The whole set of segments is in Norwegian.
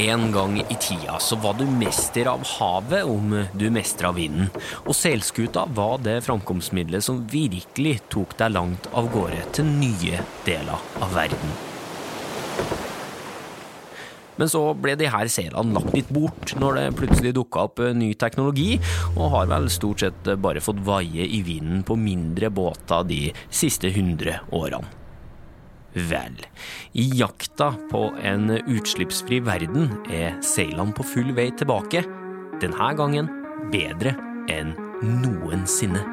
En gang i tida så var du mester av havet om du mestra vinden, og seilskuta var det framkomstmiddelet som virkelig tok deg langt av gårde til nye deler av verden. Men så ble de her seilene lagt litt bort når det plutselig dukka opp ny teknologi, og har vel stort sett bare fått vaie i vinden på mindre båter de siste hundre årene. Vel, i jakta på en utslippsfri verden er seilene på full vei tilbake. Denne gangen bedre enn noensinne.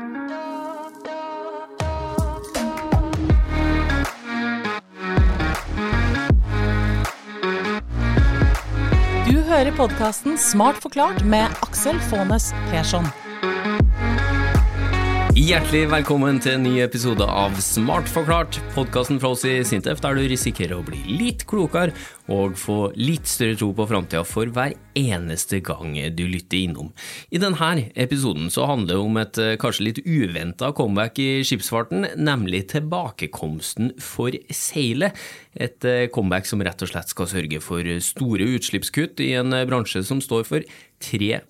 Du hører podkasten Smart forklart med Aksel Faanes Persson. Hjertelig velkommen til en ny episode av Smart forklart, podkasten fra oss i Sintef der du risikerer å bli litt klokere og få litt større tro på framtida for hver eneste gang du lytter innom. I denne episoden så handler det om et eh, kanskje litt uventa comeback i skipsfarten, nemlig tilbakekomsten for seilet. Et eh, comeback som rett og slett skal sørge for store utslippskutt i en bransje som står for 3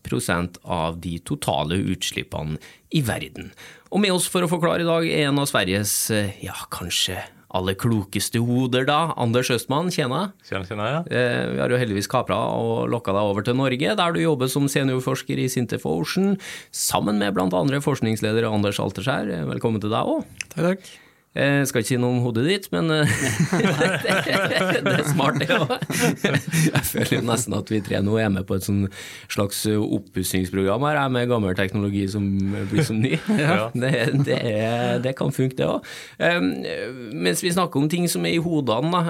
av de totale utslippene i verden. Og med oss for å forklare i dag er en av Sveriges, eh, ja, kanskje aller klokeste hoder, da. Anders Østmann, tjena. Tjena, tjena, ja. Eh, vi har jo heldigvis kapra og lokka deg over til Norge, der du jobber som seniorforsker i Sintef Ocean, sammen med blant andre forskningsleder Anders Alterskjær. Velkommen til deg òg. Takk, takk. Jeg skal ikke si noe om hodet ditt, men eh, det er smart, det òg. Jeg føler nesten at vi tre nå er med på et sånn slags oppussingsprogram her, med gammel teknologi som blir som ny. Ja. Det, det, er, det kan funke, det òg. Mens vi snakker om ting som er i hodene.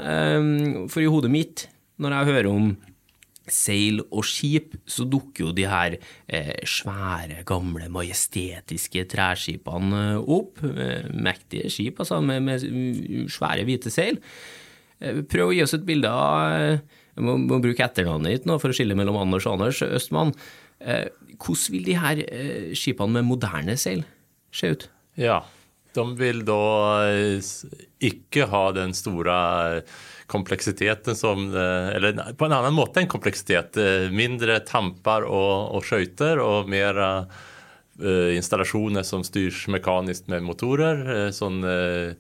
For i hodet mitt, når jeg hører om seil og skip, så dukker jo de her eh, svære, gamle, majestetiske treskipene opp. Eh, mektige skip, altså, med, med svære, hvite seil. Eh, prøv å gi oss et bilde av eh, Jeg må, må bruke etternavnet ditt nå for å skille mellom Anders og Anders Østmann. Eh, hvordan vil de her eh, skipene med moderne seil se ut? ja. De vil da eh, ikke ha den store kompleksiteten som eh, Eller på en annen måte enn kompleksitet. eh, Mindre tamper og, og skøyter og mer uh, installasjoner som styrs mekanisk med motorer. eh, Sånn uh,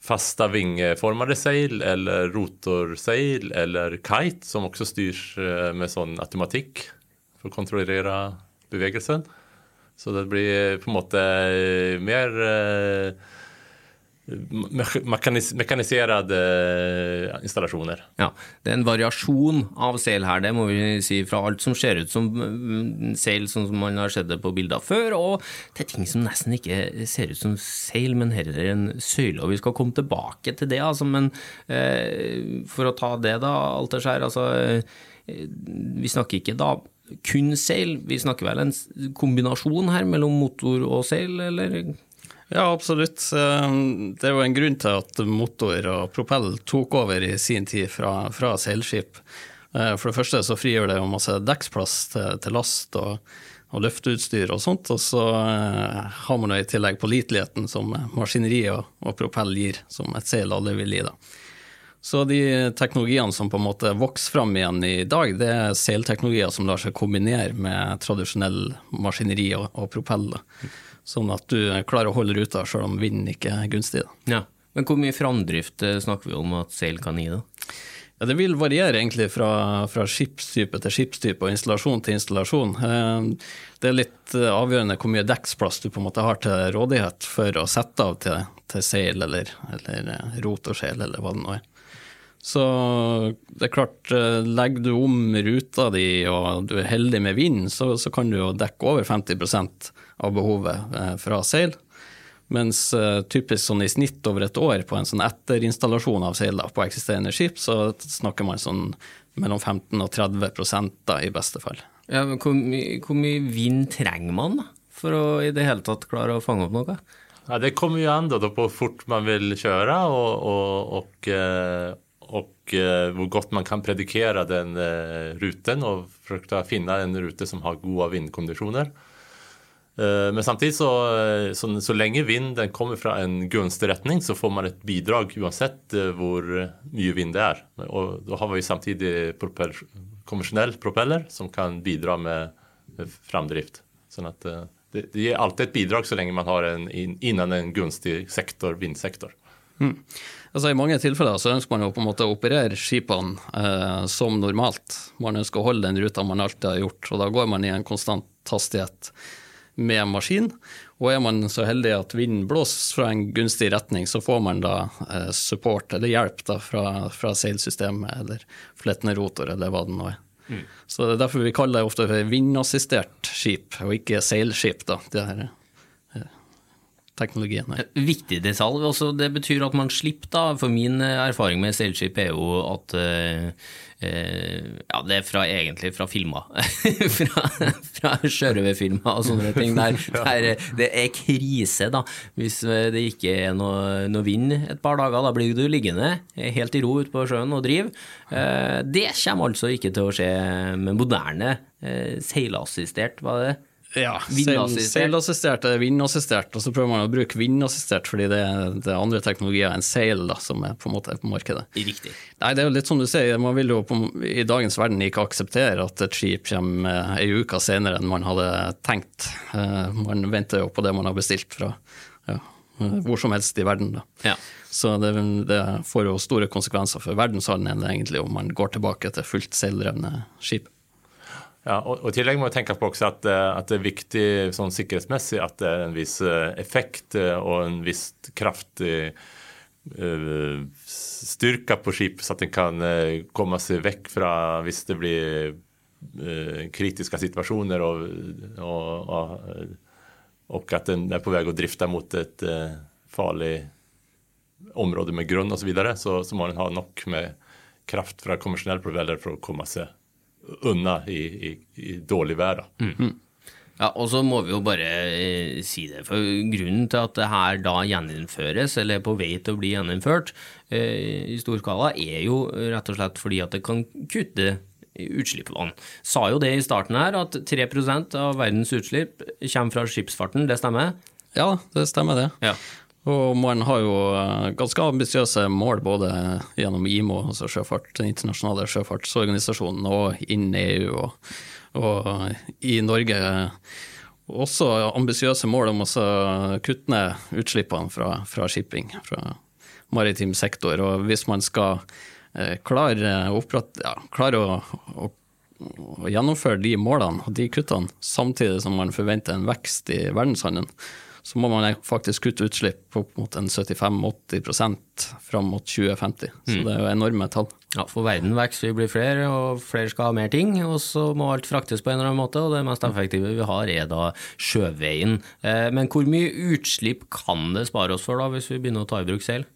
fasta vingeformade seil eller rotorseil eller kite som også styrs eh, med sånn automatikk for å kontrollere bevegelsen. Så det blir på en måte mer eh, mekanis mekaniserede eh, installasjoner. Ja, det er en variasjon av seil her, det må vi si, fra alt som ser ut som mm, seil, sånn som man har sett det på bilder før, og til ting som nesten ikke ser ut som seil, men heller en søyle. Og vi skal komme tilbake til det, altså, men eh, for å ta det, da, Alterskjær, altså eh, Vi snakker ikke da kun seil, vi snakker vel en kombinasjon her mellom motor og seil, eller? Ja, absolutt. Eh, Det er jo en grunn til at motor og propell tok over i sin tid fra, fra seilskip. Eh, For det første så frigjør det jo masse dekksplass til, til last og, og løfteutstyr og sånt, og så eh, har man jo i tillegg påliteligheten som maskineri og, og propell gir, som et seil aldri vil gi. da. Så de teknologiene som på en måte vokser fram igjen i dag, det er seilteknologier som lar seg kombinere med tradisjonell maskineri og, og propeller. Sånn at du klarer å holde ruta selv om vinden ikke er gunstig. Ja. Men hvor mye framdrift eh, snakker vi om at seil kan gi, da? Ja, det vil variere egentlig fra, fra skipstype til skipstype og installasjon til installasjon. Eh, Det er litt eh, avgjørende hvor mye dekksplass du på en måte har til rådighet for å sette av til, til seil eller, eller rotorseil eller hva det nå er. Så det er klart, eh, legger du om ruta di og du er heldig med vind, så, så kan du jo dekke over 50% av behovet eh, fra seil. Mens eh, typisk sånn i snitt over et år på en sånn etterinstallasjon av seil på eksisterende skip, så snakker man sånn mellom 15 og 30 da, i beste fall. Ja, men hvor, my hvor mye vind trenger man da, for å i det hele tatt klare å fange opp noe? Ja, det kommer jo an på hvor fort man vil kjøre og, og, och, eh, och eh, gott man kan predikere den ruten ruten forsøke å finne en rute som har gode vindkonditioner. Eh, Men samtidig så, eh, så, så lenge vinden kommer fra en gunstig retning, så får man et bidrag uansett eh, hvor mye vind det er. Og da har vi samtidig propell, konvensjonell propeller som kan bidra med med framdrift. Sånn at eh, det, det gir alltid et bidrag så lenge man har en innen en gunstig sektor, vindsektor. Altså I mange tilfeller så ønsker man jo på en måte å operere skipene eh, som normalt. Man ønsker å holde den ruta man alltid har gjort, og da går man i en konstant hastighet med maskin. Og er man så heldig at vinden blåser fra en gunstig retning, så får man da eh, support eller hjelp da fra, fra seilsystemet eller flettende rotor eller hva det nå er. Så det er derfor vi kaller det ofte vindassistert skip, og ikke seilskip. da, det her teknologien her. Viktig detalj. Også det betyr at man slipper, da. For min eh, erfaring med Sailship er jo at eh, eh, Ja, det er fra, egentlig fra filmer. fra fra sjørøverfilmer og sånne ting. Der, der det er krise, da. Hvis eh, det ikke er noe, noe vind et par dager, da blir du liggende helt i ro ute på sjøen og drive. Eh, det kommer altså ikke til å skje med moderne eh, seilassistert, var det? Ja, Seilassistert er vindassistert, og så prøver man å bruke vindassistert fordi det er, det er andre teknologier enn seil da, som er på måte på markedet. Riktig. Nei, det er jo litt som du sier, man vil jo på, i dagens verden ikke akseptere at et skip kommer eh, ei uke senere enn man hadde tenkt. Eh, Man venter jo på det man har bestilt fra ja, hvor som helst i verden. Da. Ja. Så det, det får jo store konsekvenser for verdenshandelen egentlig om man går tilbake til fullt seildrevne skip. Ja, og, I tillegg må vi tenke på også at, eh, at det er viktig sånn sikkerhetsmessig at det er en viss eh, effekt eh, og en viss kraftig eh, styrke på skipet, så at en kan eh, komme seg vekk fra hvis det blir eh, kritiske situasjoner og, og, og, at en er på vei å drifte mot et eh, farlig område med grunn osv., så, videre, så så må en ha nok med kraft fra konvensjonell proveller for å komme seg unna i, i, i dårlig vær. Da. Ja, og så må vi jo bare eh, si det, for grunnen til at det her da gjeninnføres, eller er på vei til å bli gjeninnført eh, i stor skala, er jo rett og slett fordi at det kan kutte utslippene. Sa jo det i starten her, at 3% av verdens utslipp kommer fra skipsfarten, det stemmer? Ja, det stemmer det. Ja. Og man har jo eh, ganske ambisiøse mål både gjennom IMO, altså sjøfart, den internasjonale sjøfartsorganisasjonen, og innen EU og, og i Norge. Også ambisiøse mål om å kutte ned utslippene fra, fra shipping, fra maritim sektor. Og hvis man skal eh, klare, opprett, ja, klare å, å å gjennomføre de målene og de kuttene samtidig som man forventer en vekst i verdenshandelen, så må man faktisk kutte utslipp på opp mot en 75-80% fram mot 2050. Så det er jo enorme tall. Ja, for verden vokser, vi blir flere, og flere skal ha mer ting, og så må alt fraktes på en eller annen måte, og det mest effektive vi har er da sjøveien. Eh, Men hvor mye utslipp kan det spare oss for da, hvis vi begynner å ta i bruk seil?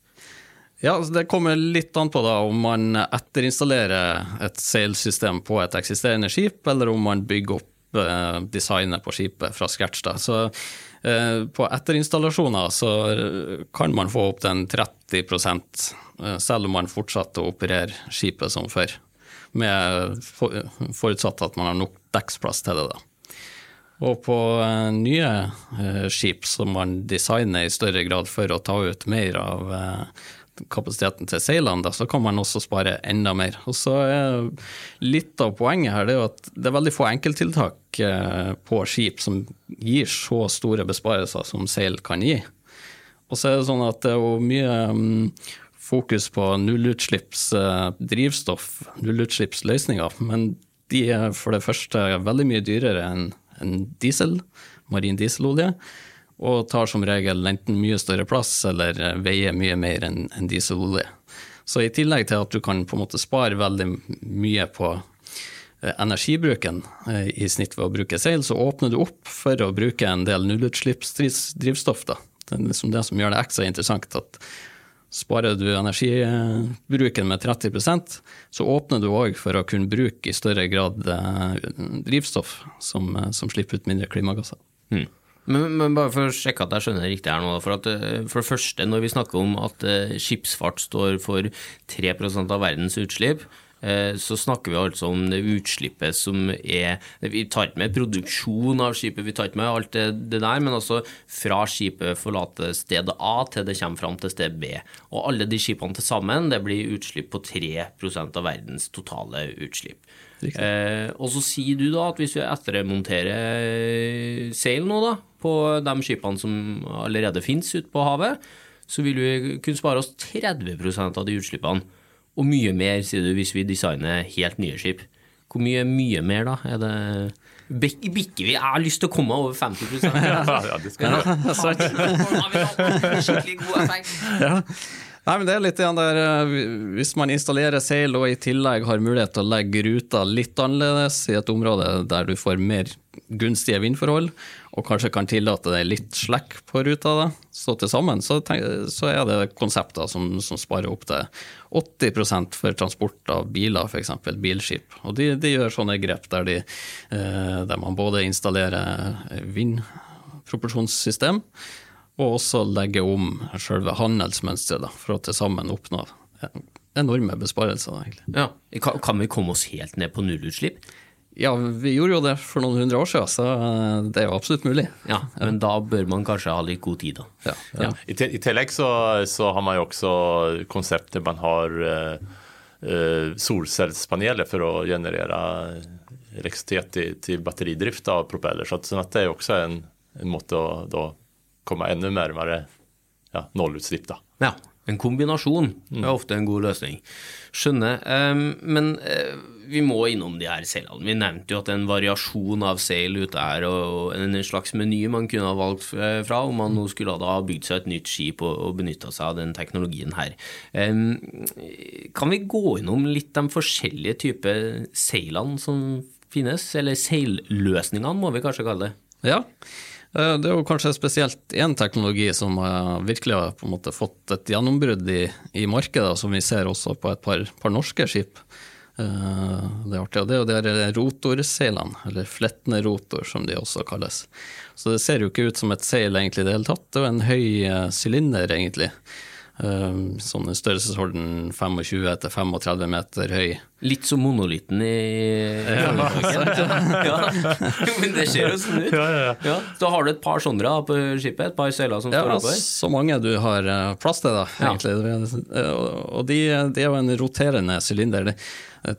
Ja, altså Det kommer litt an på da om man etterinstallerer et seilsystem på et eksisterende skip, eller om man bygger opp eh, designet på skipet fra scratch. da. Så På etterinstallasjoner så kan man få opp den 30 eh, selv om man fortsetter å operere skipet som før. Med forutsatt at man har nok dekksplass til det. da. Og på eh, nye eh, skip som man designer i større grad for å ta ut mer av eh, kapasiteten til seilene, så kan man også spare enda mer. Og så er Litt av poenget her er jo at det er veldig få enkelttiltak eh, på skip som gir så store besparelser som seil kan gi. Og så er det sånn at det er mye mm, fokus på nullutslipps eh, drivstoff, nullutslippsløsninger, men de er for det første veldig mye dyrere enn diesel, marin dieselolje, og tar som regel enten mye større plass eller eh, veier mye mer enn enn dieselolje. Så i tillegg til at du kan på en måte spare veldig mye på eh, energibruken eh, i snitt ved å bruke seil, så åpner du opp for å bruke en del nullutslippsdrivstoff. Det er liksom det som gjør det ekstra interessant. at Sparer du energibruken med 30% så åpner du òg for å kunne bruke i større grad drivstoff som, som slipper ut mindre klimagasser. Hmm. Men, men bare for å sjekke at jeg skjønner det riktig her nå. For, at, eh, for det første, når vi snakker om at eh, skipsfart står for 3% av verdens utslipp, eh, så snakker vi altså om det utslippet som er Vi tar ikke med produksjon av skipet, vi tar ikke med alt det, det der, men altså fra skipet forlater sted A til det kommer fram til sted B. Og alle de skipene til sammen, det blir utslipp på 3% av verdens totale utslipp. Eh, og så sier du da at hvis vi ettermonterer seil nå, da, på de skipene som allerede finnes ute på havet, så vil vi kunne spare oss 30% av de utslippene. Og mye mer, sier du, hvis vi designer helt nye skip. Hvor mye mye mer, da? Er det Bik- Bikker vi? Jeg har lyst til å komme over 50 ja, det skal jeg. Skikkelig god effekt. Ja. Nei, men det er litt igjen der eh, Hvis man installerer seil og i tillegg har mulighet til å legge ruta litt annerledes i et område der du får mer gunstige vindforhold, og kanskje kan tillate deg litt slekk på ruta, da, så til sammen så, så er det konsepter som, som sparer opp til 80% for transport av biler, f.eks. bilskip. Og de, de gjør sånne grep der, de, eh, der man både installerer vindproporsjonssystem, og også legge om selve handelsmønsteret for å til sammen oppnå enorme besparelser. egentlig. Ja. Kan, vi komme oss helt ned på nullutslipp? Ja, vi gjorde jo det for noen hundre år siden, så eh, det er jo absolutt mulig. Ja, men da bør man kanskje ha litt god tid, da. Ja. Ja. I, te- I tillegg så, så har man jo også konseptet man har uh, eh, solcellspaneler for å generere elektrisitet til, til batteridrift av propeller. Så, at, sånn at det er jo også en, en måte å da komme enda nærmere ja, nullutslipp. da. Ja, en kombinasjon er ofte en god løsning. Skjønner. Ehm, men eh, vi må innom de her seilene. Vi nevnte jo at det er en variasjon av seil ute her, og en slags meny man kunne ha valgt eh, fra om man nå skulle da ha bygd seg et nytt skip og, og benytta seg av den teknologien her. Ehm, kan vi gå innom litt de forskjellige typer seilene som finnes, eller seilløsningene, må vi kanskje kalle det? Ja. Eh, Det er jo kanskje spesielt én teknologi som eh, virkelig har på en måte fått et gjennombrudd i, i markedet, som vi ser også på et par, par norske skip. Eh, Det er artig, og det er jo de rotorseilene, eller flettende rotor som de også kalles. Så det ser jo ikke ut som et seil egentlig i det hele tatt, det er jo en høy sylinder egentlig. Sånn i størrelsesorden 25-35 meter høy. Litt som monolitten i ja. ja. Men det ser jo sånn ut. Ja, Så har du et par sånne på skipet, et par seiler som Ja, står oppover. så mange du har eh, plass til, da, egentlig. Eh, Og de, de er jo en roterende sylinder.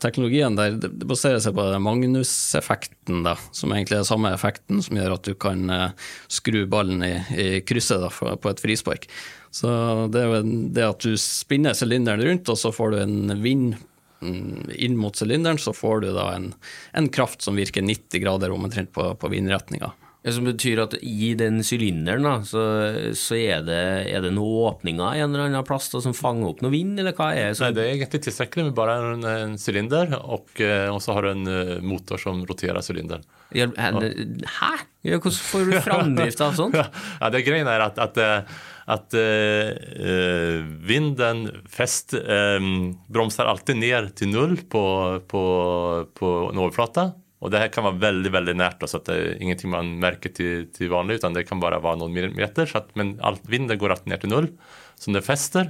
Teknologien der det baserer seg på Magnus-effekten, da, som egentlig er samme effekten som gjør at du kan eh, skru ballen i, i krysset da, på et frispark. Så det er jo det at du spinner sylinderen rundt, og så får du en vind inn mot sylinderen, så får du da en, en kraft som virker 90 grader omtrent på, på vindretninga. Det som betyr at i den sylinderen så, så er, det, er det noen åpninger i en eller annen plass da, som fanger opp noe vind, eller hva er det? Nej, Nei, det er egentlig tilstrekkelig med bare en, sylinder, og, och, eh, så har du en eh, motor som roterer sylinderen. Ja, Hæ? Hvordan får du framdrift av sånt? Ja, det greia er at, att, eh, att eh, eh, vinden fest, eh, bromsar alltid ner till null på, på, på en overflata. Och det här kan vara väldigt, väldigt närt då, så det är ingenting man märker till, till vanligt utan det kan bara vara någon millimeter. Så att, men allt, vinden går alltid ner till null som den fäster.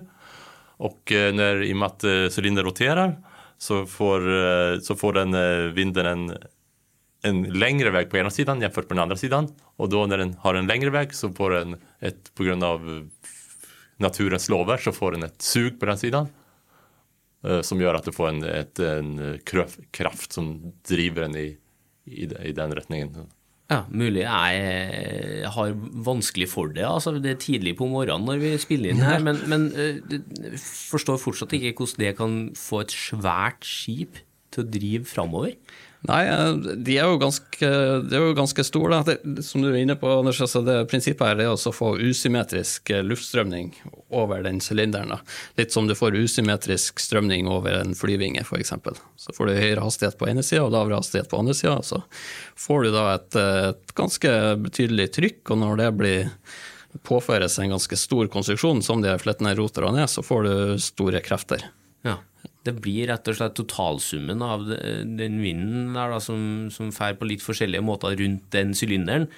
Och eh, när, i och med att eh, cylindern roterar så får, så får den vinden en, en lengre vei på ene siden, gjennomført med den andre siden. Og da når den har en lengre vei, så får den et på grund av eh, naturens lover så får den et sug på den sidan. eh, Som gjør at du får en, et, en kraft som driver den i, i, i den retningen. Ja, mulig jeg har vanskelig for det. Altså, det er tidlig på morgenen når vi spiller inn her, men, men eh, forstår fortsatt ikke hvordan det kan få et svært skip til å drive framover. Nei, eh, de er jo ganske, de er jo ganske store. Det, som du er inne på, Anders, altså det prinsippet her er å få usymmetrisk eh, luftstrømning over den sylinderen. Litt som du får usymmetrisk strømning over en flyvinge, f.eks. Så får du høyere hastighet på ene sida og lavere hastighet på andre sida. Så får du da et, eh, et ganske betydelig trykk, og når det blir påføres en ganske stor konstruksjon, som de flettende roterne er, så får du store krefter. Ja. Det blir rett og slett totalsummen av den vinden der da, som, som fer på litt forskjellige måter rundt den sylinderen.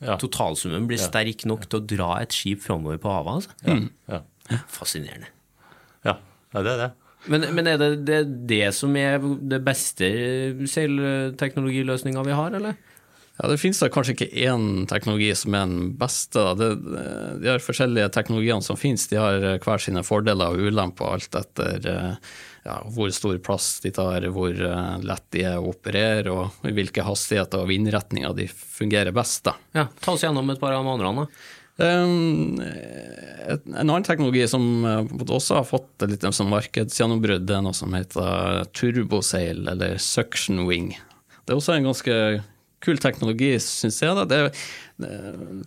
Ja. Totalsummen blir sterk nok til å dra et skip framover på havet. Altså. Ja. Fascinerende. Ja, ja det er det. Men, men er det, det det som er det beste seilteknologiløsninga vi har, eller? Ja, Det finnes da kanskje ikke én teknologi som er den beste. Det, de her forskjellige teknologiene som finnes, de har hver sine fordeler og ulemper, alt etter eh, ja, hvor stor plass de tar, hvor eh, lett de er å operere, og i hvilke hastigheter og vindretninger de fungerer best. da. Ja, Ta oss gjennom et par av de andre. Um, En annen teknologi som eh, også har fått litt sånn markedsgjennombrudd, det er noe som heter turbosail, eller suction wing. Det er også en ganske kul teknologi, syns jeg. Da. Det, det,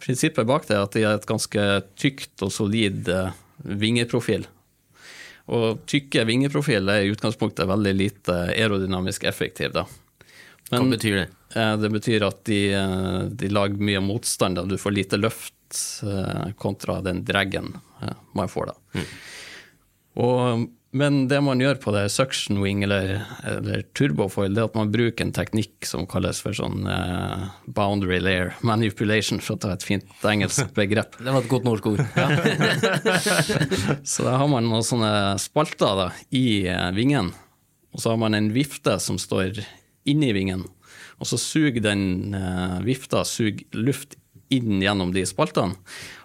prinsippet bak det er at de har et ganske tykt og solid eh, vingeprofil. Og tykke vingeprofiler er i utgangspunktet veldig lite aerodynamisk effektiv. Da. Hva betyr det? Eh, Det betyr at de, eh, de lager mye motstand, da. du får lite løft eh, kontra den dreggen eh, man får da. Og, men det man gjør på det suction wing eller, eller turbofoil, det er at man bruker en teknikk som kalles for sånn eh, boundary layer manipulation, for å ta et fint engelsk begrep. Det var et godt norsk ord. Så da har man noen sånne spalter da, i eh, vingen, og så har man en vifte som står inni vingen, og så suger den eh, vifta suger luft inn gjennom de spaltene.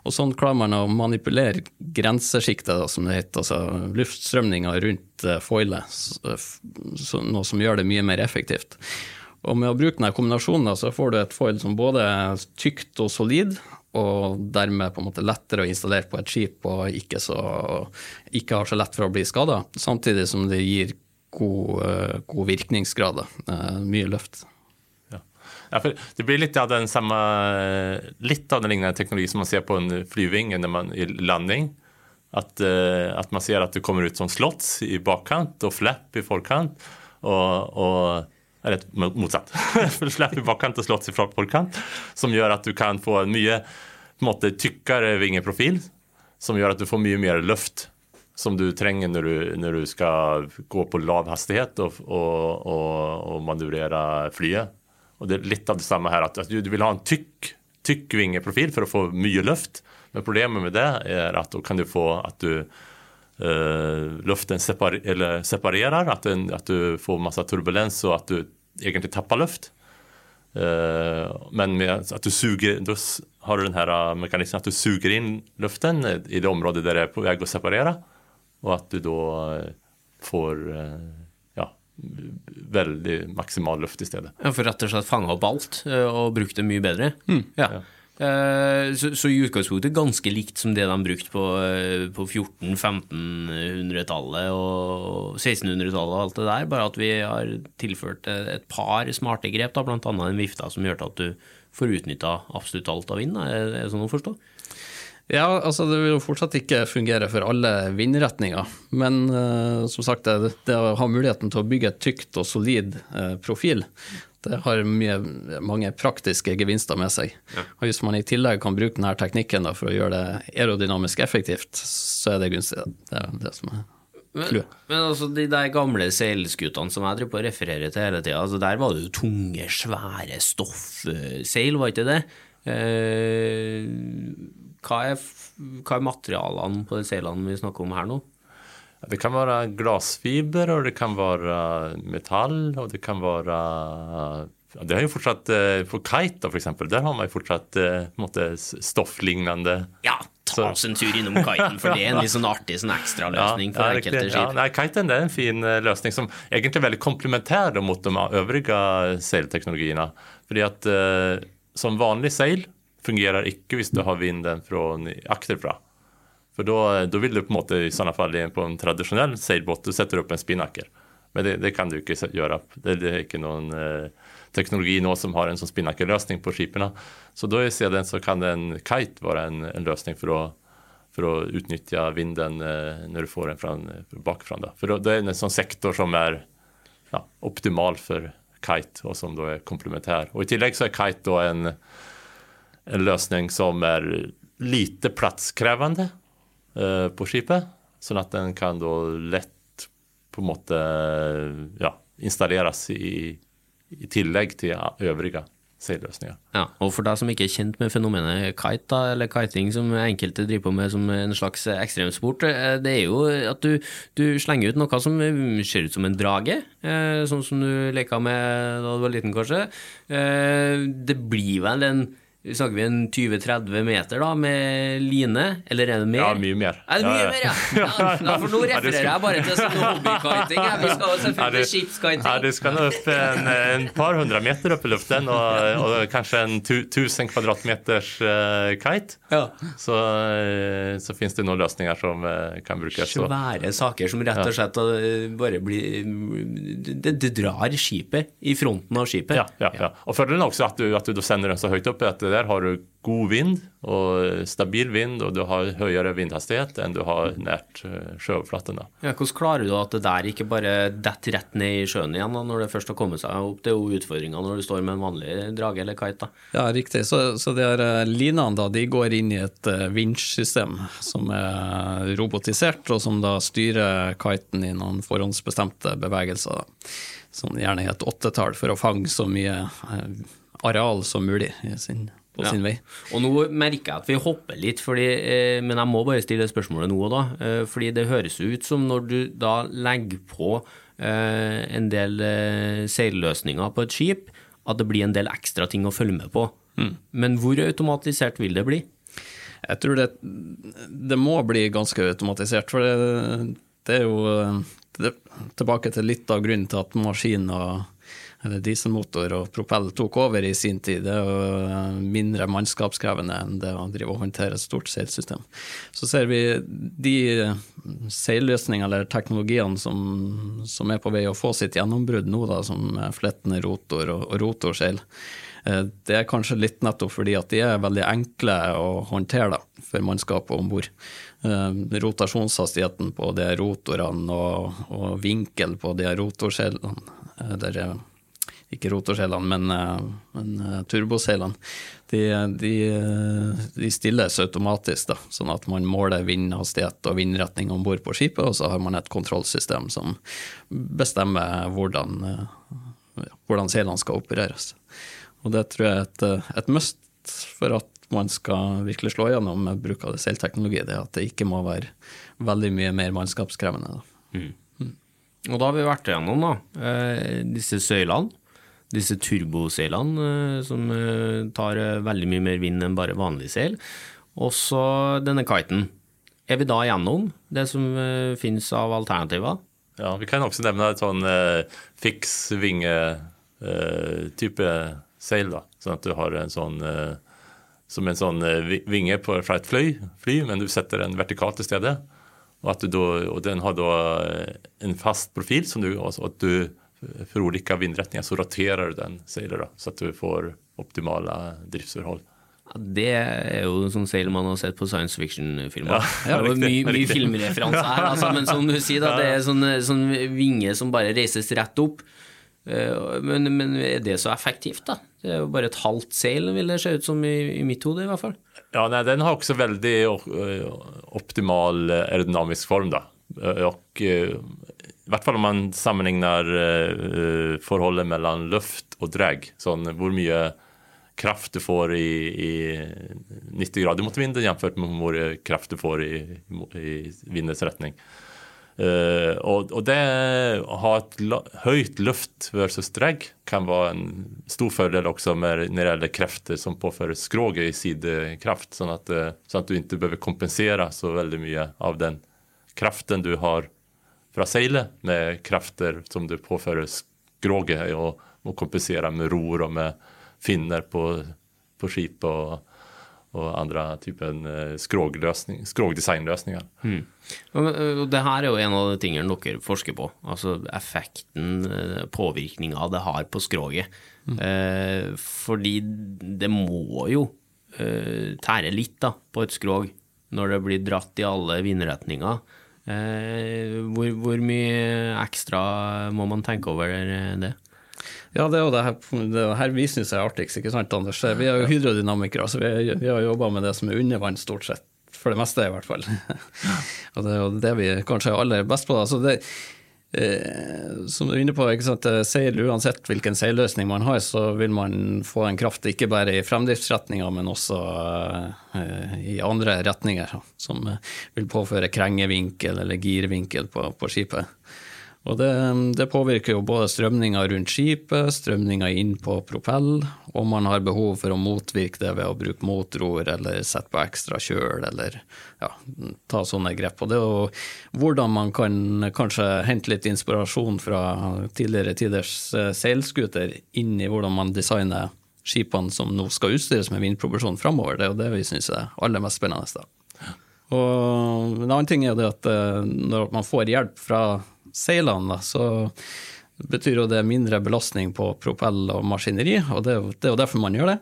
Og sånn klarer man å manipulere grensesjiktet, som det heter, altså luftstrømninga rundt eh, foilet, så- noe som gjør det mye mer effektivt. Og med å bruke denne kombinasjonen så får du et foil som både er tykt og solid, og dermed på en måte lettere å installere på et skip og ikke, så, ikke har så lett for å bli skada, samtidig som det gir god, eh, god virkningsgrad. Eh, Mye løft. Ja, det blir litt av den samme Litt av den lignende teknologi som man ser på en flyving når man i landning. At, eh, att man ser at det kommer ut som slotts i bakkant og flapp i forkant. og, og eller motsatt. flapp i bakkant og slots i forkant. Som gjør at du kan få en mye på en måte, tykkere vingeprofil. Som gjør at du får mye mer luft som du trenger når du, når du skal gå på lav hastighet og, og, og, og manøvrere flyet. Og det er litt av det samme her, at, at du, vil ha en tykk, tykk vingeprofil for å få mye luft. Men problemet med det er at da kan du få at du uh, luften separ separerer, at, den, at du får masse turbulens og at du egentlig tapper luft. Uh, men med at du suger, da har du den her eh, mekanismen at du suger inn luften i det området der det er på vei å separere, og at du da får ja, veldig maksimal luft i stedet. Ja, For rett og slett fange opp alt eh, og bruke det mye bedre. Ja. ja. Så, så i utgangspunktet ganske likt som det de brukte på, eh, på 1400-1500-tallet og 1600-tallet og alt det der, bare at vi har tilført et par smarte grep, da, blant annet en vifte som gjør at du får utnytta absolutt alt av vind. Er er det sånn å forstå? Ja, altså det vil jo fortsatt ikke fungere for alle vindretninger. Men uh, som sagt, det, det å ha muligheten til å bygge et tykt og solid uh, profil, det har mye, mange praktiske gevinster med seg. Og hvis man i tillegg kan bruke denne teknikken da, for å gjøre det aerodynamisk effektivt, så er det gunstig. Det er det som er Men, men altså, de der gamle seilskutene som jeg driver på å referere til hele tida, altså, der var det jo tunge, svære stoffseil, var ikke det? Eh, hva, er, hva er materialene på de seilene vi snakker om her nå? Det kan være glasfiber, og det kan være metall, og det kan være ja, Det er jo fortsatt For På kite, da, for eksempel, der har man jo fortsatt eh, måte stofflignende Ja, ta oss en tur innom kiten, for det er en litt sånn artig sånn ekstraløsning for riktig. enkelte Ja, nei, kiten det er en fin eh, løsning som egentlig er veldig komplementær mot de øvrige seilteknologiene. Fordi at eh, som vanlig seil fungerer ikke hvis du har vinden fra akterfra. For da, da vil du på en måte i sånne fall på en tradisjonell seilbåt du setter opp en spinnaker. Men det, det kan du ikke gjøre. Det, det er ikke noen eh, teknologi nå som har en sånn spinnakerløsning på skipene. Så da i så kan en kite være en, en løsning for å, for å utnytte vinden eh, når du får den fra, bakfra. Da. For det er en sånn sektor som er ja, optimal for kite, og som da er komplementær. Og I tillegg så er kite da en, en løsning som er lite plasskrevende eh, på skipet, sånn at den kan da lett på en måte ja, installeres i, i tillegg til øvrige seilløsninger. Ja, og for deg som ikke er kjent med fenomenet kite, da, eller kiting som enkelte driver på med som en slags ekstremsport, eh, det er jo at du, du slenger ut noe som ser ut som en drage, eh, sånn som du leka med da du var liten, kanskje. Eh, Det blir vel en Snakker vi en 20-30 meter da, med line, eller er det mer? Ja, mye mer. Er det mye Ja, ja. mer, ja? ja? for nå refererer jeg bare til sånn hobbykiting. Vi skal jo selvfølgelig skipskiting. ja, du skal nå upp en, en par hundre meter opp i luften og, og kanskje en tu, tusen kvadratmeters uh, kite. Ja. Så, eh, så finnes det noen løsninger som uh, kan brukes. Svære saker som rett og slett bare blir det, det drar skipet i fronten av skipet. ja, ja, ja. Och fördelen är också att du, at du sender den så høyt opp. at att där har du god vind og stabil vind og du har høyere vindhastighet enn du har nært eh, sjøoverflaten. Ja, hvordan klarer du at det der ikke bare detter rett ned i sjøen igjen da, når det først har kommet seg opp? Det er jo utfordringa når du står med en vanlig drage eller kite. da. Ja, riktig. Så, så de her eh, linene da, de går inn i et uh, vinsjsystem som er robotisert, og som da styrer kiten i noen forhåndsbestemte bevegelser. Da. Sånn gjerne i et åttetall for å fange så mye eh, areal som mulig i sin, på Ja. sin vei. Og nå merker jeg at vi hopper litt, fordi, eh, men jeg må bare stille spørsmålet nå og da. Eh, fordi det høres ut som når du da legger på eh, en del eh, seilløsninger på et skip, at det blir en del ekstra ting å følge med på. Men hvor automatisert vil det bli? Jeg tror det, det må bli ganske automatisert, for det, det er jo eh, det, tilbake til litt av grunnen til at maskiner dieselmotor og propell tok over i sin tid. Det er eh, mindre mannskapskrevende enn det å drive og håndtere et stort seilsystem. Så ser vi de seilløsningene eller teknologiene som, som er på vei å få sitt gjennombrudd nå, da, som flettende rotor og, og rotorseil. Eh, Det er kanskje litt nettopp fordi at de er veldig enkle å håndtere da, for mannskapet om bord. Rotasjonshastigheten på de rotorene og, og vinkel på de rotorseilene, eller ikke rotorseilene, men, eh, men eh, turboseilene, de, de, de stilles automatisk, da, sånn at man måler vindhastighet og vindretning om bord på skipet, og så har man et kontrollsystem som bestemmer hvordan, eh, hvordan seilene skal opereres. Og det tror jeg er et, et must for at man skal virkelig slå gjennom med bruk av seilteknologi, det er at det ikke må være veldig mye mer mannskapskrevende. Da. Og da har vi vært igjennom da, disse søylene, disse turboseilene eh, som eh, tar eh, veldig mye mer vind enn bare vanlig seil, og så denne kiten. Er vi da gjennom det som finnes av alternativer? Ja, vi kan også nevne et sånn eh, fiksvinge-type eh, seil. da, Sånn at du har en sånn eh, som en sånn vinge på, fra et fly, fly, men du setter den vertikalt til stedet. Og, da, og den har da en fast profil, som du, og at du for ulike vindretninger så roterer du den seilet, da, så at du får optimale driftsforhold. Ja, det er jo sånn seil man har sett på science fiction-filmer. Ja, det jo mye, mye filmreferanse her, altså, men som du sier, da, det er sånn, sånn vinge som bare reises rett opp. Eh, Men, men er det så effektivt, da? Det er jo bare et halvt seil, vil det se ut som i, i mitt hode, i hvert fall. Ja, nei, den har også väldigt eh, optimal eh, aerodynamisk form. da. Och, eh, I hvert fall om man sammenligner uh, forholdet mellom luft og drag. Sånn hvor mye kraft du får i, i 90 grader mot vinden jamført med hvor mye kraft du får i, i vindens retning. Uh, og, og det å ha et høyt luft versus drag kan være en stor fordel også med, når det gjelder krefter som påfører skroget i sidekraft, sånn at, sånn at du ikke behøver kompensere så veldig mye av den kraften du har fra seilet, med krefter som du påfører skroget, og må kompensere med ror og med finner på, på skip og, og andre typen eh, skrogdesignløsninger. skrogdesignløsninger. Og og det her er jo en av de tingene dere forsker på. Altså effekten, eh, påvirkninga det har på skroget. Eh, fordi det må jo eh, tære litt da, på et skrog når det blir dratt i alle vindretninger. Eh, hvor, hvor mye ekstra må man tenke over det? Ja, det er jo det her, det er her vi syns er artigst, ikke sant, Anders? Vi er jo hydrodynamikere, så vi, vi har jobba med det som er under vann, stort sett. For det meste, i hvert fall. og det er jo det vi kanskje er aller best på. Da. Så det, som du er inne på, ikke sant? Eh, seil, uansett hvilken seilløsning man har, så vil man få en kraft ikke bare i fremdriftsretninga, men også eh, i andre retninger, som vil påføre krengevinkel eller girvinkel på, på skipet. Og det, det, påvirker jo både strømninga rundt skipet, strømninga inn på propell, og man har behov for å motvirke det ved å bruke motror eller sette på ekstra kjøl eller ja, ta sånne grep. Og det jo hvordan man kan kanskje hente litt inspirasjon fra tidligere tiders eh, seilskuter inn i hvordan man designer skipene som nå skal utstyres med vindproporsjon framover. Det er jo det vi syns er aller mest spennende. Da. Og en annen ting er det at eh, når man får hjelp fra seilene, så betyr jo det mindre belastning på propell og maskineri, og det, det er jo derfor man gjør det.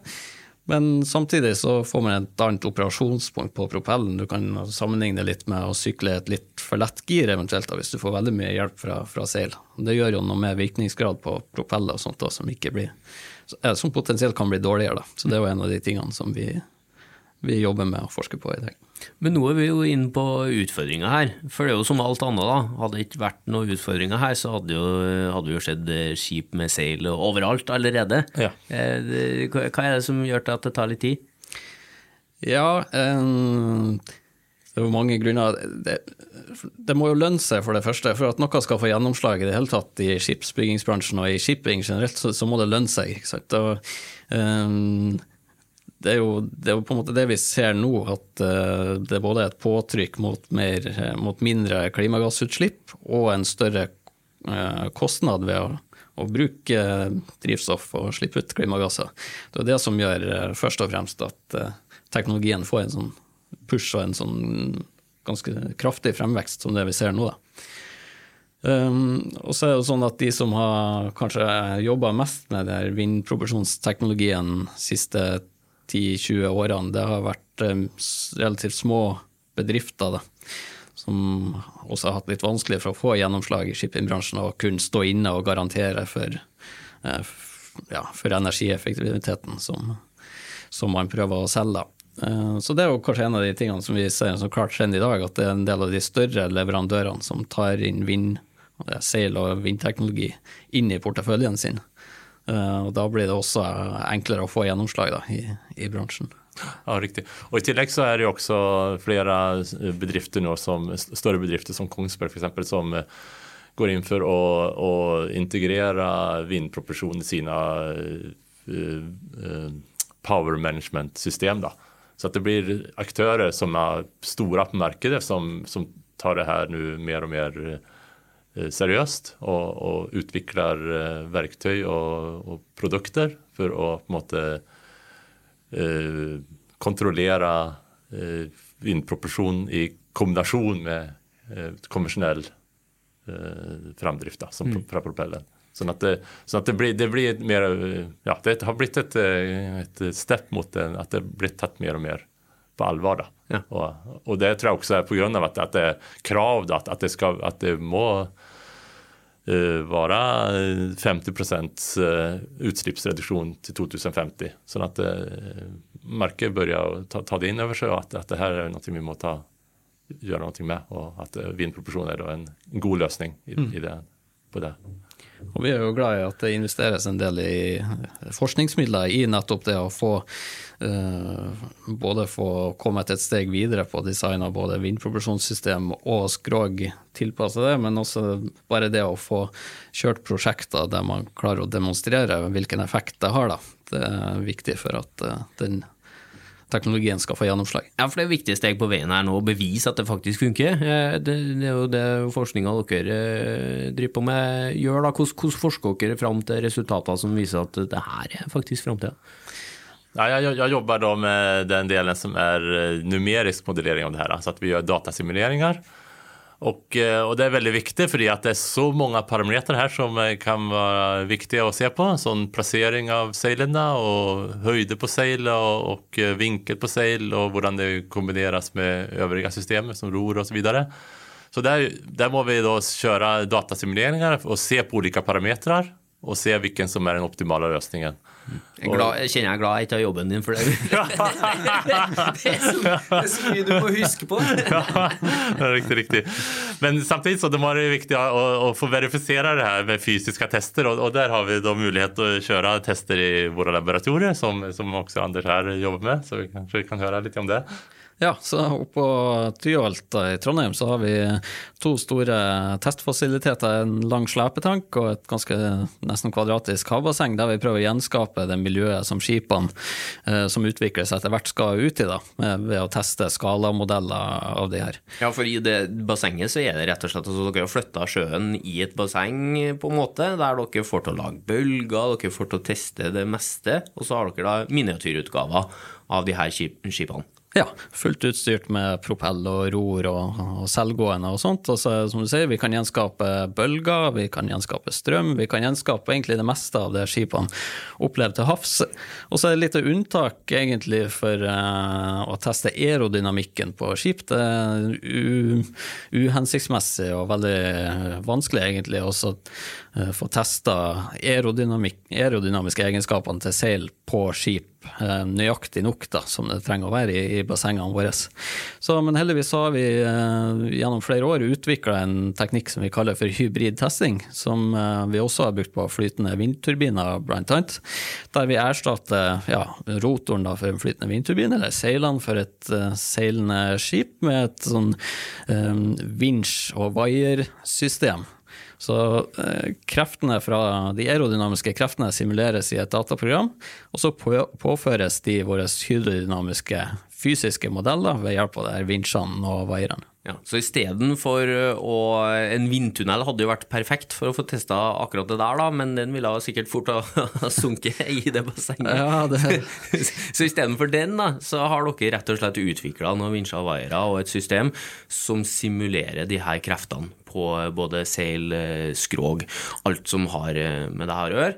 Men samtidig så får man et annet operasjonspunkt på propellen. Du kan sammenligne litt med å sykle et litt for lett gir, eventuelt, hvis du får veldig mye hjelp fra, fra seil. Det gjør jo noe med virkningsgrad på propeller og sånt da, som, blir, som potensielt kan bli dårligere. Da. Så det er jo en av de tingene som vi, vi jobber med å forske på i dag. Men nå er vi jo inne på utfordringer her. For det er jo som alt annet, da. Hadde det ikke vært noen utfordringer her, så hadde jo, hadde jo skjedd eh, skip med seil overalt allerede. Ja. Eh, hva er det som gjør til at det tar litt tid? Ja, um, det er jo mange grunner. Det, det, må jo lønne seg, for det første. For at noe skal få gjennomslag i det hele tatt i skipsbyggingsbransjen og i shipping generelt, så, så må det lønne seg. ikke sant? Og, um, det er, jo, det er, jo, på en måte det vi ser nå, at uh, det både er et påtrykk mot, mer, mot mindre klimagassutslipp og en større uh, kostnad ved å, å, bruke drivstoff og slippe ut klimagasser. Det er det som gjør først og fremst at teknologien får en sånn push og en sånn ganske kraftig fremvekst som det vi ser nå. da. Um, og så er det jo sånn at De som har kanskje jobba mest med vindproporsjonsteknologien siste 10-20 årene, det har vært eh, relativt små bedrifter da, som også har hatt litt vanskelig for å få gjennomslag i shippingbransjen og kunne stå inne og garantere for, eh, ja, for energieffektiviteten som, som, man prøver å selge. Eh, så det er jo kanskje en av de tingene som vi ser som klart trend i dag, at det er en del av de større leverandørene som tar inn vind, seil og vindteknologi inn i porteføljen sin. Eh, og Da blir det også enklere å få gjennomslag da, i, i, bransjen. Ja, riktig. Og I tillegg så er det jo også flere bedrifter nå, som, større bedrifter som Kongsberg eksempel, som eh, går inn for å, å integrere vindproporsjon i sine power management-system. Så at det blir aktører som er store på markedet, som, som tar det her nå mer og mer Eh, seriøst og, og utvikler eh, verktøy og, og, produkter for å på en måte eh, kontrollere eh, vindproporsjon i kombinasjon med eh, konvensjonell eh, framdrift da, som mm. fra propellen. Sånn at, det, sånn at det, blir, det, blir, mer Ja, det har blitt et, et step mot en, at det blir tatt mer og mer på alvor. da. Ja. Og, og, det tror jeg også er pga. At, at det er krav, da, at, det skal, at det må uh, være 50 eh, utslippsreduksjon til 2050. Sånn at uh, markedet begynner å ta, ta, det inn over seg, og at, at det her er noe vi må ta, gjøre noe med. Og at vindproporsjon er en god løsning i, mm. i det, på det. Og Vi er jo glad i at det investeres en del i forskningsmidler i nettopp det å få uh, både få kommet et steg videre på design av både vindproporsjonssystem og skrog tilpassa det, men også bare det å få kjørt prosjekter der man klarer å demonstrere hvilken effekt det har. Da. Det er viktig for at uh, den teknologien skal få gjennomslag. Ja, for Det er viktige steg på veien her nå å bevise at det faktisk funker. Eh, det, det er jo det forskninga dere eh, driver på med gjør. da. Hvordan, hvordan forsker dere fram til resultater som viser at det her er faktisk framtida? Ja, jeg, jeg, jobber da med den delen som er eh, numerisk modellering av det her. Så at vi gjør datasimuleringer och, eh, och, det är väldigt viktigt för att det är så många parametrar här som eh, kan vara viktiga att se på. Sån placering av seilerna och höjder på sail och, och eh, vinkel på seil och hur det kombineras med övriga system som ror och så vidare. Så där, där må vi då köra datasimuleringar och se på olika parametrar og se hvilken som er den optimale løsningen. Jeg, glad, jeg kjenner jeg er glad jeg ikke har jobben din for det. det, er så, det er så mye du må huske på. ja, det er riktig, riktig. Men samtidig så det var det viktig å, å få verifisere det her med fysiske tester, og, og, der har vi da mulighet til å kjøre tester i våre laboratorier, som, som også Anders her jobber med, så vi kanskje kan høre litt om det. Ja, så oppå Tyholt i Trondheim så har vi to store testfasiliteter. En lang slepetank og et ganske nesten kvadratisk havbasseng, der vi prøver å gjenskape det miljøet som skipene eh, som utvikles etter hvert skal ut i, da, ved å teste skalamodeller av de her. Ja, for i det bassenget så er det rett og slett at altså, dere har flytta sjøen i et basseng på en måte, der dere får til å lage bølger, dere får til å teste det meste, og så har dere da miniatyrutgaver av de her skipene. Ja, fullt utstyrt med propell og ror og, og selvgående og sånt. Og så, som du sier, vi kan gjenskape bølger, vi kan gjenskape strøm, vi kan gjenskape egentlig det meste av det skipene opplever til havs. Og så er det litt unntak egentlig for uh, å teste aerodynamikken på skip. Det er uhensiktsmessig og veldig vanskelig egentlig også uh, få testa aerodynamiske egenskapene til seil på skip nøyaktig nok da, som det trenger å være i, i bassengene våre. Så, men heldigvis har vi eh, gjennom flere år utvikla en teknikk som vi kaller for hybridtesting, som eh, vi også har brukt på flytende vindturbiner, blant annet. Der vi erstatter ja, rotoren da, for en flytende vindturbin, eller seilene for et uh, seilende skip, med et sånn um, vinsj- og vaiersystem så eh, kreftene fra de aerodynamiske kreftene simuleres i et dataprogram, og så på, påføres de våre hydrodynamiske fysiske modeller ved hjelp av vinsjene og vaierne. Ja, så istedenfor eh, En vindtunnel hadde jo vært perfekt for å få testa akkurat det der, da, men den ville sikkert fort ha sunket i det bassenget. Ja, det... så istedenfor den, da, så har dere rett og slett utvikla noen vinsjer og vaiere og et system som simulerer de her kreftene på både seil, eh, skrog, alt som har eh, med det her å gjøre.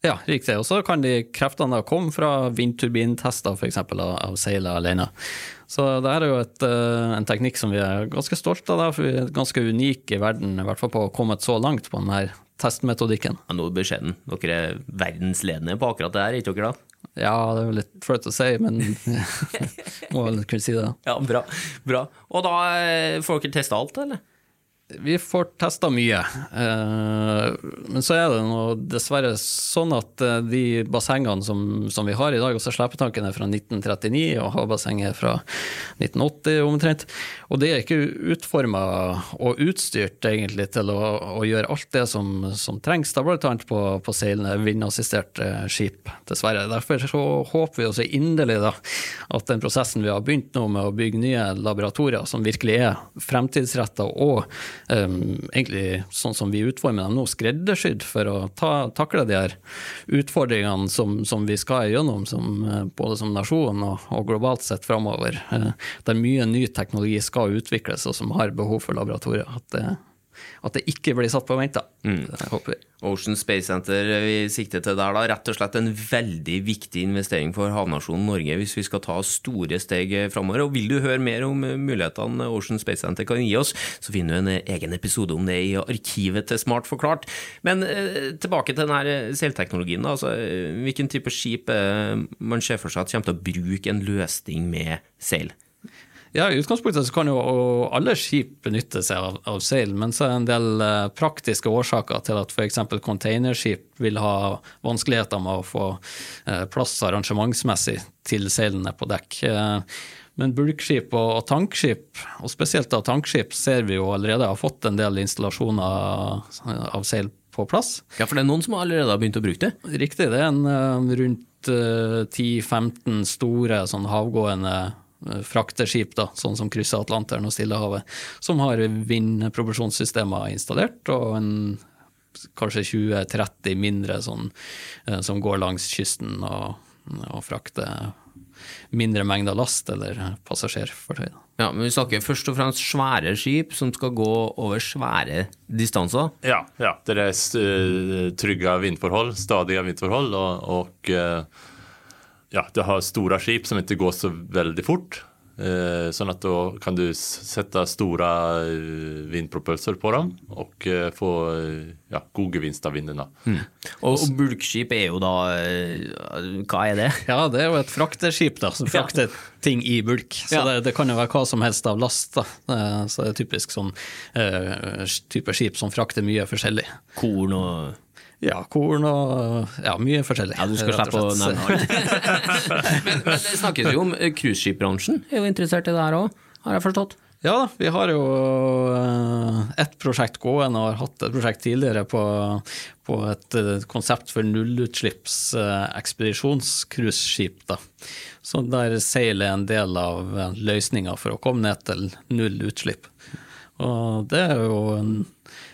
Ja, riktig. Og så kan de kreftene da komme fra vindturbintester f.eks. Av, seilet alene. Så det er jo et, eh, en teknikk som vi er ganske stolte av, for vi er ganske unike i verden, i hvert fall på å ha kommet så langt på denne testmetodikken. Ja, nå beskjeden. Dere er verdensledende på akkurat det her, ikke dere da? Ja, det er jo litt flaut å si, men må vel kunne si det. Ja, bra. bra. Og da får dere testa alt, eller? Vi får testa mye, eh, men så er det nå dessverre sånn at eh, de bassengene som, som vi har i dag, også slepetanken er fra 1939 og havbassenget fra 1980 omtrent, og det er ikke utforma og utstyrt egentlig til å, å gjøre alt det som, som trengs, da bl.a. på, på seilende vindassisterte skip, dessverre. Derfor så håper vi også inderlig da, at den prosessen vi har begynt nå med å bygge nye laboratorier som virkelig er fremtidsretta og um, egentlig sånn som vi utformer dem nå, skreddersydd for å ta, takle de her utfordringene som, som vi skal gjennom, som, eh, både som nasjon og, og globalt sett framover. Uh, der mye ny teknologi skal utvikles, og som har behov for laboratorier. At det, at det ikke blir satt på vent. da. Mm. Håper vi. Ocean Space Center vi sikter til der, da, rett og slett en veldig viktig investering for havnasjonen Norge hvis vi skal ta store steg framover. Og vil du høre mer om mulighetene Ocean Space Center kan gi oss, så finner du en egen episode om det i arkivet til Smart forklart. Men eh, tilbake til denne seilteknologien. Altså, hvilken type skip eh, man ser for seg at kommer til å bruke en løsning med seil? Ja, I utgangspunktet så kan jo alle skip benytte seg av, av seil, men så er det en del eh, praktiske årsaker til at f.eks. containerskip vil ha vanskeligheter med å få eh, plass arrangementsmessig til seilene på dekk. Eh, men bulkskip og, og tankskip, og spesielt av tankskip, ser vi jo allerede har fått en del installasjoner av seil på plass. Ja, for det er noen som allerede har begynt å bruke det? Riktig. Det er en uh, rundt uh, 10-15 store sånn havgående frakteskip, da, sånn som krysser Atlanteren og Stillehavet, som har vindproduksjonssystemer installert, og en kanskje 20-30 mindre sånn, eh, som går langs kysten og, og frakter mindre mengder last eller passasjerfartøy. Ja, men Vi snakker først og fremst svære skip som skal gå over svære distanser? Ja, ja det er eh, trygge vindforhold, stadige vindforhold. og, og ja, du har store skip som ikke går så veldig fort. Eh, sånn at da kan du sette store eh, vindpropulser på dem og eh, få ja, god gevinst av vinden. da. Og, og bulkskip er jo da Hva er det? Ja, det er jo et frakteskip da, som frakter ting i bulk. Så Ja. det, det kan jo være hva som helst av last. da. Eh, Så det er typisk sånn eh, type skip som frakter mye forskjellig. Korn og Ja, korn og ja, mye forskjellig. Ja, du skal slippe å nevne alt. men, men det snakkes jo om eh, cruiseskipbransjen. Er jo interessert i det her òg, har jeg forstått? Ja da, vi har jo et prosjekt gående og har hatt et prosjekt tidligere på, på et eh, konsept for nullutslippsekspedisjonscruiseskip. eh, Så der seil er en del av eh, løsninga for å komme ned til null utslipp. Og det er jo en,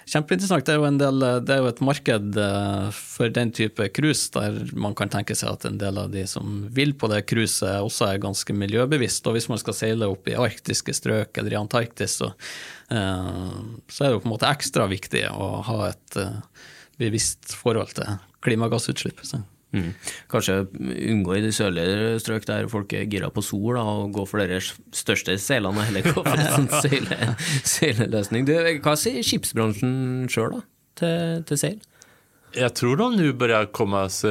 kjempeinteressant. Det er jo, en del, det er jo et marked eh, for den type cruise, der man kan tenke seg at en del av de som vil på det cruiset, også er ganske miljøbevisst. Og hvis man skal seile opp i arktiske strøk eller i Antarktis, så, eh, så er det jo på en måte ekstra viktig å ha et eh, bevisst forhold til klimagassutslipp. Så. Mm. Kanskje unngå i de sørligere strøk der folk er gira på sol, da, og gå for deres største selene og heller gå for en sånn. Du, hva sier skipsbransjen sjøl til, til seil? Jeg tror de nå begynner komme se,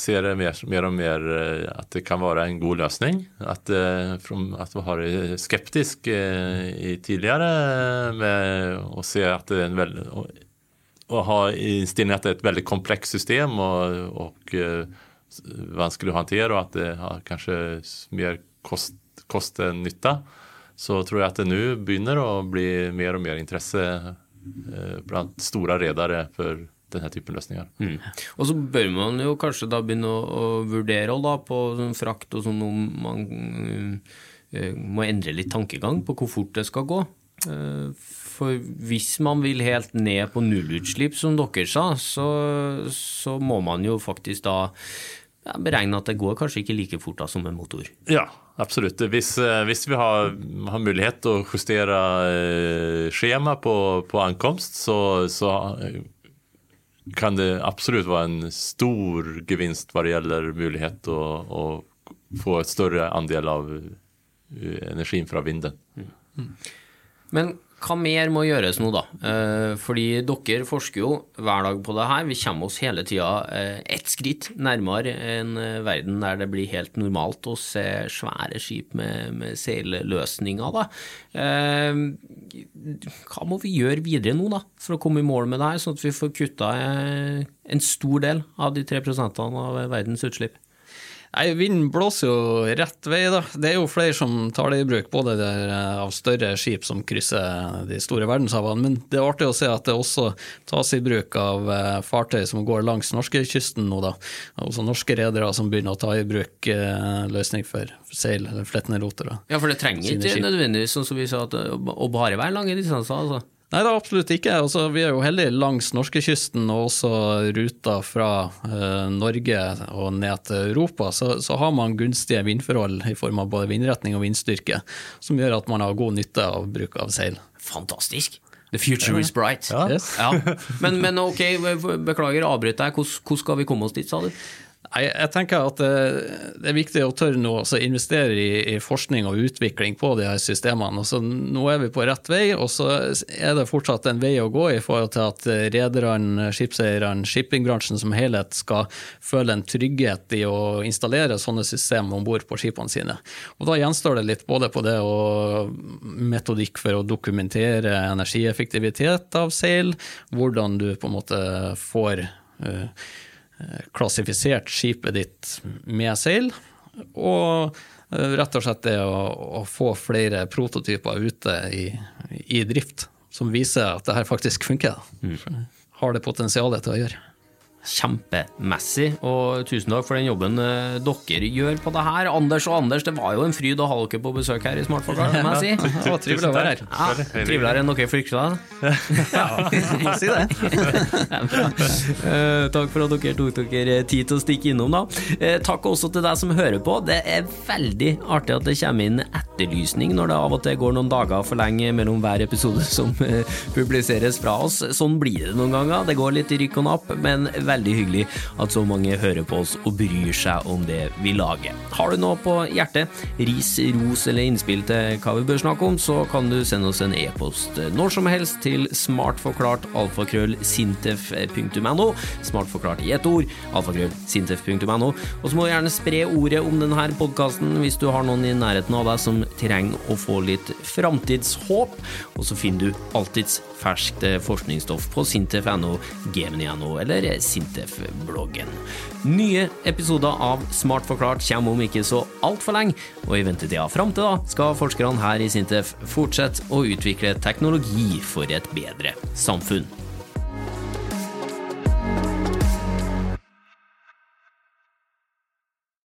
ser det mer, mer og mer eh, at det kan være en god løsning. At, eh, from, at vi har skeptisk eh, i tidligere med å se at det er en veldig å, ha innstilling at det er et veldig komplekst system og, og eh, vanskelig å håndtere, og at det har kanskje mer kost, enn nytte. Så tror jeg at det nå begynner å bli mer og mer interesse eh, blant store redere for denne typen løsninger. Mm. Og så bør man jo kanskje da begynne å, å vurdere da, på sånn frakt og sånn om man uh, må endre litt tankegang på hvor fort det skal gå. Eh, for hvis man vil helt ned på nullutslipp, som dere sa, så, så må man jo faktisk da ja, beregne at det går kanskje ikke like fort da som en motor. Ja, absolutt. Hvis, eh, hvis vi har, har mulighet til å justere eh, skjema på, på ankomst, så, så kan det absolutt være en stor gevinst hva det gjelder mulighet til å, å få et større andel av energien fra vinden. Men hva mer må gjøres nå, da? Eh, fordi dere forsker jo hver dag på det her. Vi kommer oss hele tida eh, ett skritt nærmere en eh, verden der det blir helt normalt å se svære skip med, med seilløsninger, da. Hva må vi gjøre videre nå, da, for å komme i mål med det her, sånn at vi får kutta en stor del av de tre prosentene av verdens utslipp? Nei, Vinden blåser jo rett vei. da. Det er jo flere som tar det i bruk, både der, eh, av større skip som krysser de store verdenshavene, men det er artig å se at det også tas i bruk av eh, fartøy som går langs norskekysten nå. da. Også norske redere som begynner å ta i bruk eh, løsning for seil eller flettende roter. Ja, for det trenger ikke nødvendigvis, sånn som vi sa, å bare være lange distanser. altså. Nei, det er absolutt ikke. Altså, vi er jo heldige langs norskekysten og også ruta fra eh, Norge og ned til Europa. Så, så har man gunstige vindforhold i form av både vindretning og vindstyrke, som gjør at man har god nytte av bruk av seil. Fantastisk. The future is bright. Ja. Yes. Ja. Men, men ok, beklager, avbryt deg. Hvordan skal vi komme oss dit, sa du? Nei, jeg tenker at det, det er viktig å tørre nå å investere i, i forskning og utvikling på de her systemene. Altså, nå er vi på rett vei, og så er det fortsatt en vei å gå i forhold til at rederne, skipseierne, shippingbransjen som helhet skal føle en trygghet i å installere sånne systemer om bord på skipene sine. Og Da gjenstår det litt både på det og metodikk for å dokumentere energieffektivitet av seil, hvordan du på en måte får eh, klassifisert skipet ditt med seil, og eh, rett og slett det å, å få flere prototyper ute i, i drift, som viser at det her faktisk funker. Mm. Har det potensialet til å gjøre. Kjempemessig, og tusen takk for den jobben eh, dere gjør på det her. Anders og Anders, det var jo en fryd å ha dere på besøk her i Smartfolka, må jeg si. Ja, trivelig å være her. Ja, Triveligere enn dere frykta? Ja, si det. Eh, takk for at dere tok dere tid til å stikke innom, da. Eh, takk også til deg som hører på. Det er veldig artig at det kommer inn etterlysning når det av og til går noen dager for lenge mellom hver episode som publiseres fra oss. Sånn blir det noen ganger. Det går litt i rykk og napp, men veldig hyggelig at så mange hører på oss og bryr seg om det vi lager. Har du noe på hjertet, ris, ros eller innspill til hva vi bør snakke om, så kan du sende oss en e-post når som helst til smartforklart alfakrøll sintef.no. Smartforklart i ett ord, alfakrøll sintef.no. Og så må du gjerne spre ordet om denne podkasten hvis du har noen i nærheten av deg som trenger å få litt framtidshåp. Og så finner du alltids ferskt forskningsstoff på sintef.no, gemini.no eller Sintef-bloggen. Nye episoder av Smart forklart kommer om ikke så altfor lenge, og i ventetida fram til da skal forskerne her i Sintef fortsette å utvikle teknologi for et bedre samfunn.